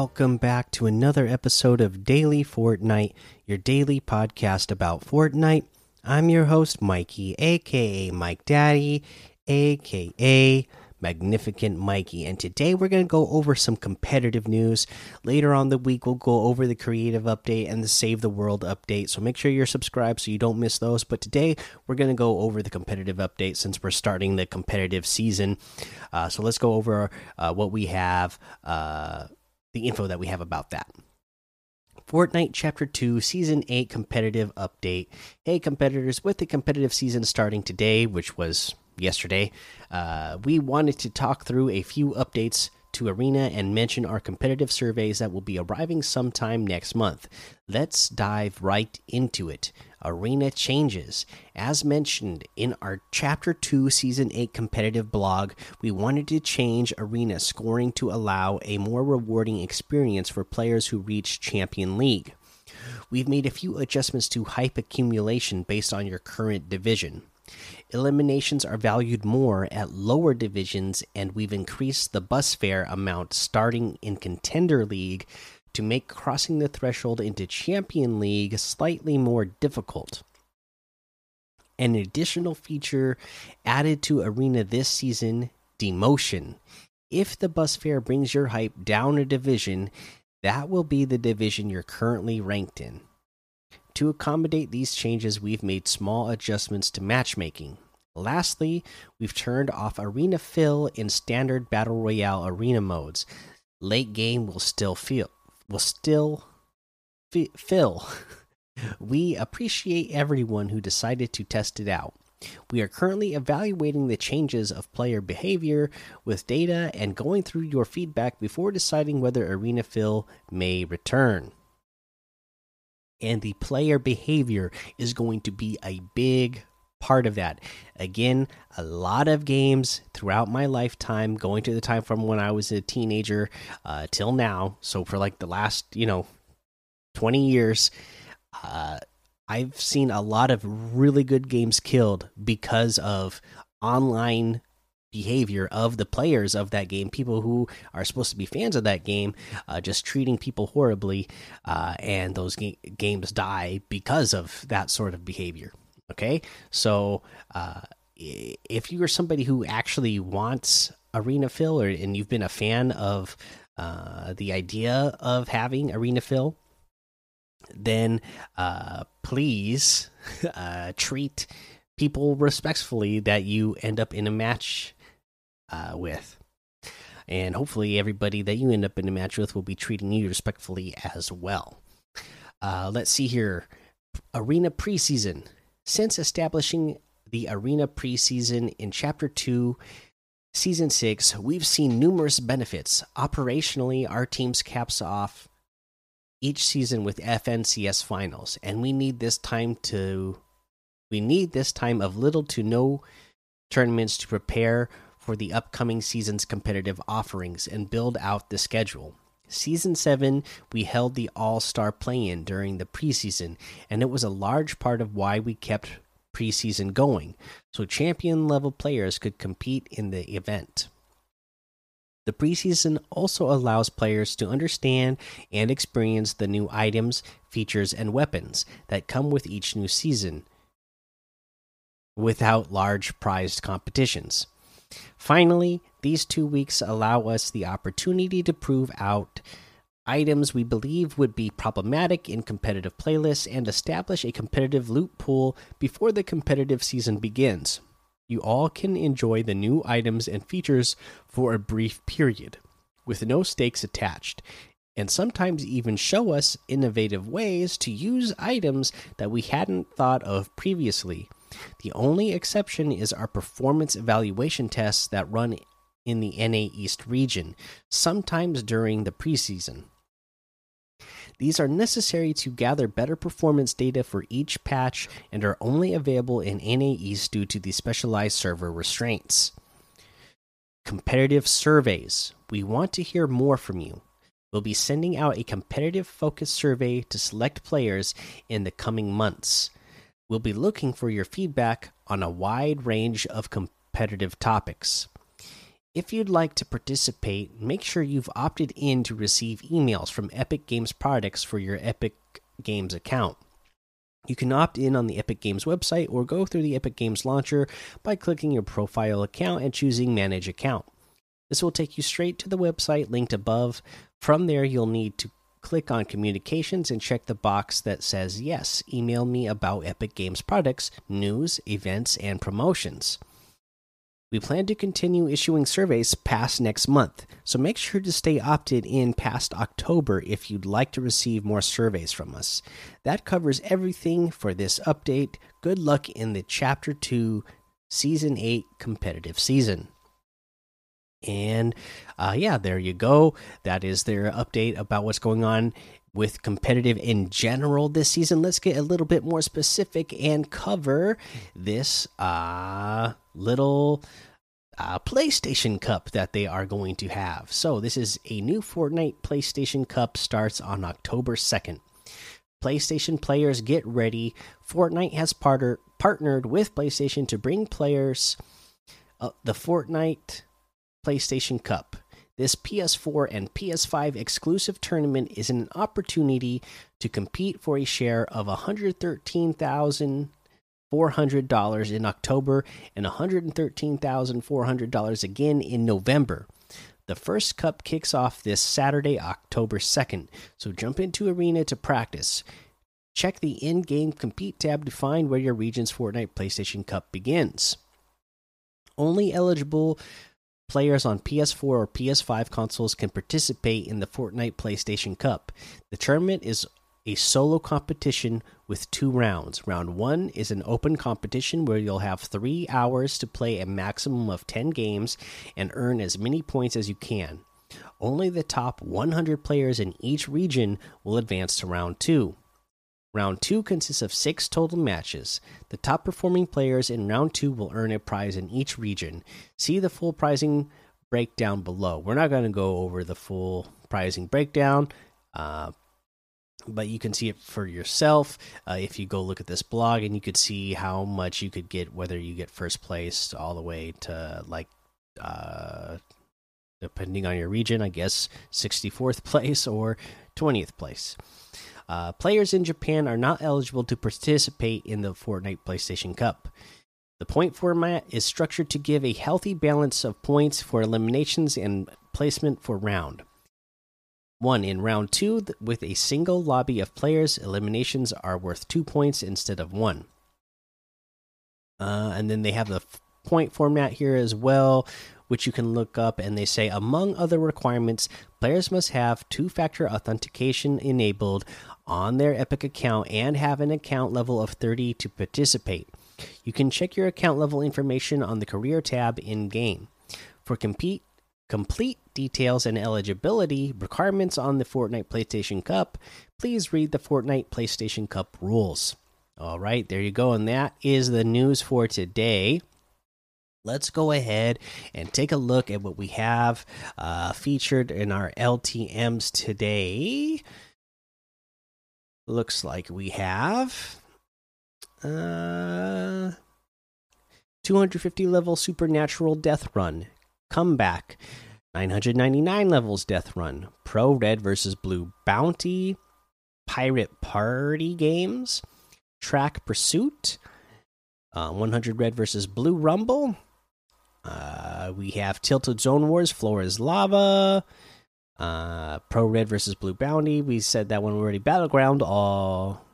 welcome back to another episode of Daily Fortnite, your daily podcast about Fortnite. I'm your host, Mikey, aka Mike Daddy, aka Magnificent Mikey, and today we're going to go over some competitive news. Later on the week, we'll go over the creative update and the Save the World update, so make sure you're subscribed so you don't miss those. But today, we're going to go over the competitive update since we're starting the competitive season. Uh, so let's go over uh, what we have. Uh, the info that we have about that. Fortnite Chapter 2 Season 8 Competitive Update. Hey, competitors, with the competitive season starting today, which was yesterday, uh, we wanted to talk through a few updates to Arena and mention our competitive surveys that will be arriving sometime next month. Let's dive right into it. Arena changes. As mentioned in our Chapter 2 Season 8 competitive blog, we wanted to change Arena scoring to allow a more rewarding experience for players who reach Champion League. We've made a few adjustments to hype accumulation based on your current division. Eliminations are valued more at lower divisions, and we've increased the bus fare amount starting in Contender League to make crossing the threshold into Champion League slightly more difficult. An additional feature added to Arena this season demotion. If the bus fare brings your hype down a division, that will be the division you're currently ranked in. To accommodate these changes, we've made small adjustments to matchmaking. Lastly, we've turned off Arena Fill in standard Battle Royale arena modes. Late game will still feel will still fill. we appreciate everyone who decided to test it out. We are currently evaluating the changes of player behavior with data and going through your feedback before deciding whether Arena Fill may return. And the player behavior is going to be a big part of that. Again, a lot of games throughout my lifetime, going to the time from when I was a teenager uh, till now. So for like the last, you know, 20 years, uh, I've seen a lot of really good games killed because of online behavior of the players of that game people who are supposed to be fans of that game uh, just treating people horribly uh, and those ga games die because of that sort of behavior Okay, so uh, if you are somebody who actually wants arena fill, or and you've been a fan of uh, the idea of having arena fill, then uh, please uh, treat people respectfully that you end up in a match uh, with. And hopefully, everybody that you end up in a match with will be treating you respectfully as well. Uh, let's see here. Arena preseason since establishing the arena preseason in Chapter 2, Season 6, we've seen numerous benefits. Operationally, our teams caps off each season with FNCS finals, and we need this time to we need this time of little to no tournaments to prepare for the upcoming season's competitive offerings and build out the schedule. Season 7, we held the All Star play in during the preseason, and it was a large part of why we kept preseason going, so champion level players could compete in the event. The preseason also allows players to understand and experience the new items, features, and weapons that come with each new season without large prized competitions. Finally, these two weeks allow us the opportunity to prove out items we believe would be problematic in competitive playlists and establish a competitive loot pool before the competitive season begins. You all can enjoy the new items and features for a brief period, with no stakes attached, and sometimes even show us innovative ways to use items that we hadn't thought of previously. The only exception is our performance evaluation tests that run in the NA East region, sometimes during the preseason. These are necessary to gather better performance data for each patch and are only available in NA East due to the specialized server restraints. Competitive surveys. We want to hear more from you. We'll be sending out a competitive focus survey to select players in the coming months. We'll be looking for your feedback on a wide range of competitive topics. If you'd like to participate, make sure you've opted in to receive emails from Epic Games products for your Epic Games account. You can opt in on the Epic Games website or go through the Epic Games launcher by clicking your profile account and choosing Manage Account. This will take you straight to the website linked above. From there, you'll need to click on Communications and check the box that says Yes, email me about Epic Games products, news, events, and promotions. We plan to continue issuing surveys past next month, so make sure to stay opted in past October if you'd like to receive more surveys from us. That covers everything for this update. Good luck in the Chapter 2 Season 8 competitive season. And uh, yeah, there you go. That is their update about what's going on with competitive in general this season. Let's get a little bit more specific and cover this uh, little uh, PlayStation Cup that they are going to have. So, this is a new Fortnite PlayStation Cup starts on October 2nd. PlayStation players get ready. Fortnite has partner, partnered with PlayStation to bring players uh, the Fortnite PlayStation Cup. This PS4 and PS5 exclusive tournament is an opportunity to compete for a share of $113,400 in October and $113,400 again in November. The first cup kicks off this Saturday, October 2nd, so jump into Arena to practice. Check the in game compete tab to find where your region's Fortnite PlayStation Cup begins. Only eligible Players on PS4 or PS5 consoles can participate in the Fortnite PlayStation Cup. The tournament is a solo competition with two rounds. Round one is an open competition where you'll have three hours to play a maximum of 10 games and earn as many points as you can. Only the top 100 players in each region will advance to round two. Round 2 consists of six total matches. The top performing players in round 2 will earn a prize in each region. See the full pricing breakdown below. We're not going to go over the full pricing breakdown, uh, but you can see it for yourself uh, if you go look at this blog and you could see how much you could get, whether you get first place all the way to like. Uh, depending on your region, I guess 64th place or 20th place. Uh, players in Japan are not eligible to participate in the Fortnite PlayStation Cup. The point format is structured to give a healthy balance of points for eliminations and placement for round. One in round two, with a single lobby of players, eliminations are worth two points instead of one. Uh, and then they have the point format here as well, which you can look up. And they say, among other requirements, players must have two factor authentication enabled on their Epic account and have an account level of 30 to participate. You can check your account level information on the career tab in game. For compete complete details and eligibility requirements on the Fortnite PlayStation Cup, please read the Fortnite PlayStation Cup rules. All right, there you go. And that is the news for today. Let's go ahead and take a look at what we have uh, featured in our LTMs today. Looks like we have uh 250 level supernatural death run comeback 999 levels death run pro red versus blue bounty pirate party games track pursuit uh, 100 red versus blue rumble uh, we have tilted zone wars floor is lava uh, Pro Red versus Blue Bounty. We said that one already. Battleground all.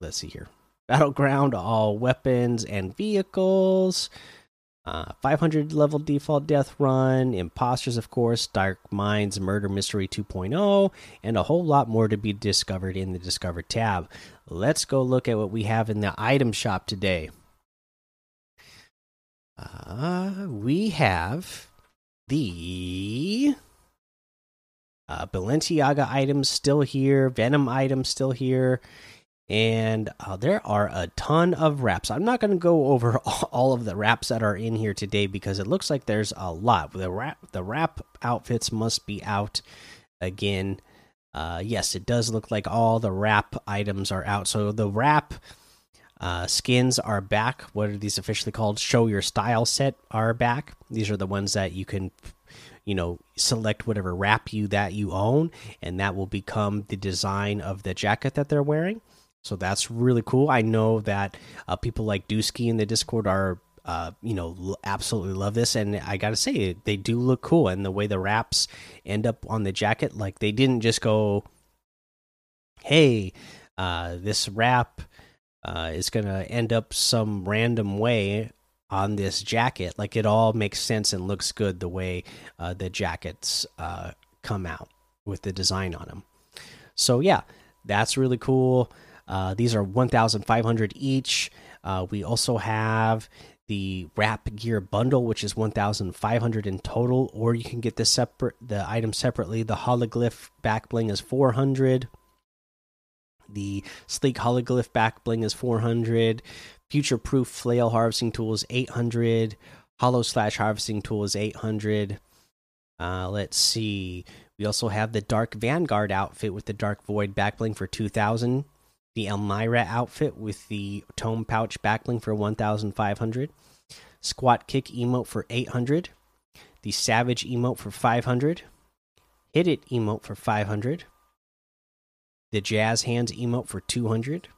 Let's see here. Battleground all weapons and vehicles. Uh, 500 level default death run, imposters, of course, Dark Minds, Murder Mystery 2.0, and a whole lot more to be discovered in the Discover tab. Let's go look at what we have in the item shop today. Uh, we have the uh, Balenciaga items still here, Venom items still here, and uh, there are a ton of wraps. I'm not going to go over all of the wraps that are in here today because it looks like there's a lot. The wrap, the wrap outfits must be out again. Uh, yes, it does look like all the wrap items are out. So the wrap Uh, skins are back. What are these officially called? Show your style set are back. These are the ones that you can, you know, select whatever wrap you that you own, and that will become the design of the jacket that they're wearing. So that's really cool. I know that uh, people like Dusky in the Discord are, uh, you know, absolutely love this, and I gotta say they do look cool, and the way the wraps end up on the jacket, like they didn't just go, "Hey, uh, this wrap." Uh, is going to end up some random way on this jacket. Like it all makes sense and looks good the way uh, the jackets uh, come out with the design on them. So yeah, that's really cool. Uh, these are 1,500 each. Uh, we also have the wrap gear bundle, which is 1,500 in total, or you can get the separate the item separately. The hologlyph back bling is 400. The sleek hologlyph back bling is 400. Future proof flail harvesting tool is 800. Hollow slash harvesting tool is 800. Uh, let's see. We also have the Dark Vanguard outfit with the Dark Void backbling for 2000. The Elmira outfit with the Tome Pouch backbling for 1500. Squat Kick emote for 800. The Savage emote for 500. Hit It emote for 500 the Jazz Hands emote for 200.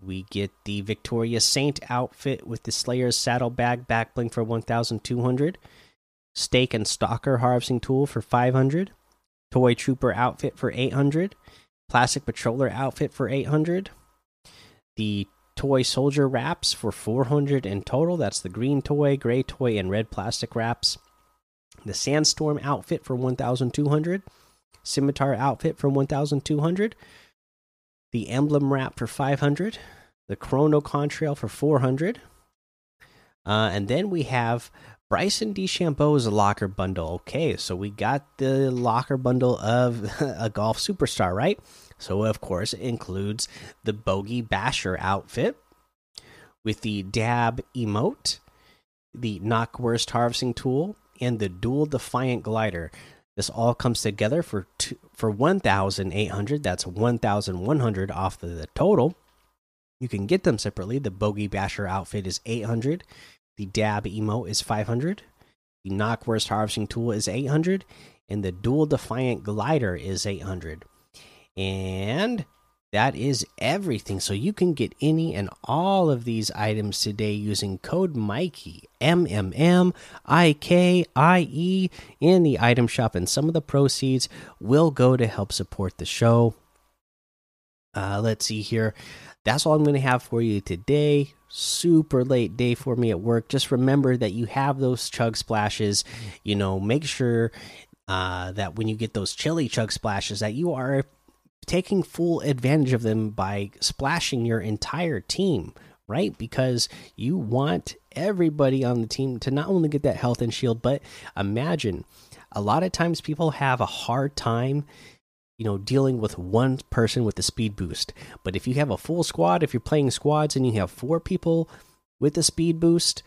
We get the Victoria Saint outfit with the Slayer's saddlebag backbling for 1200. Stake and Stalker harvesting tool for 500. Toy Trooper outfit for 800. Plastic Patroller outfit for 800. The Toy Soldier wraps for 400 in total. That's the green toy, gray toy, and red plastic wraps. The Sandstorm outfit for 1200 scimitar outfit for 1200 the emblem wrap for 500 the chrono contrail for 400 uh, and then we have bryson dechambeau's locker bundle. Okay so we got the locker bundle of a golf superstar right? So of course it includes the bogey basher outfit with the dab emote the Knockwurst harvesting tool and the dual defiant glider this all comes together for two, for 1,800. That's 1,100 off the, the total. You can get them separately. The Bogey Basher outfit is 800. The Dab Emo is 500. The Knockwurst Harvesting Tool is 800. And the Dual Defiant Glider is 800. And that is everything. So you can get any and all of these items today using code Mikey M M M I K I E in the item shop, and some of the proceeds will go to help support the show. Uh, let's see here. That's all I'm going to have for you today. Super late day for me at work. Just remember that you have those chug splashes. You know, make sure uh, that when you get those chili chug splashes, that you are taking full advantage of them by splashing your entire team, right? Because you want everybody on the team to not only get that health and shield, but imagine a lot of times people have a hard time you know dealing with one person with the speed boost but if you have a full squad if you're playing squads and you have four people with the speed boost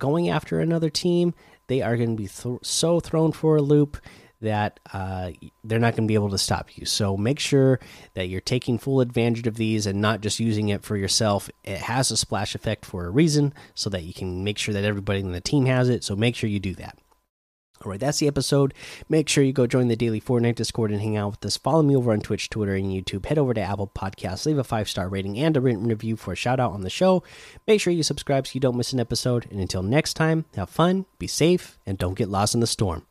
going after another team they are going to be th so thrown for a loop that uh, they're not going to be able to stop you. So make sure that you're taking full advantage of these and not just using it for yourself. It has a splash effect for a reason, so that you can make sure that everybody in the team has it. So make sure you do that. All right, that's the episode. Make sure you go join the daily Fortnite Discord and hang out with us. Follow me over on Twitch, Twitter, and YouTube. Head over to Apple Podcasts, leave a five star rating and a written review for a shout out on the show. Make sure you subscribe so you don't miss an episode. And until next time, have fun, be safe, and don't get lost in the storm.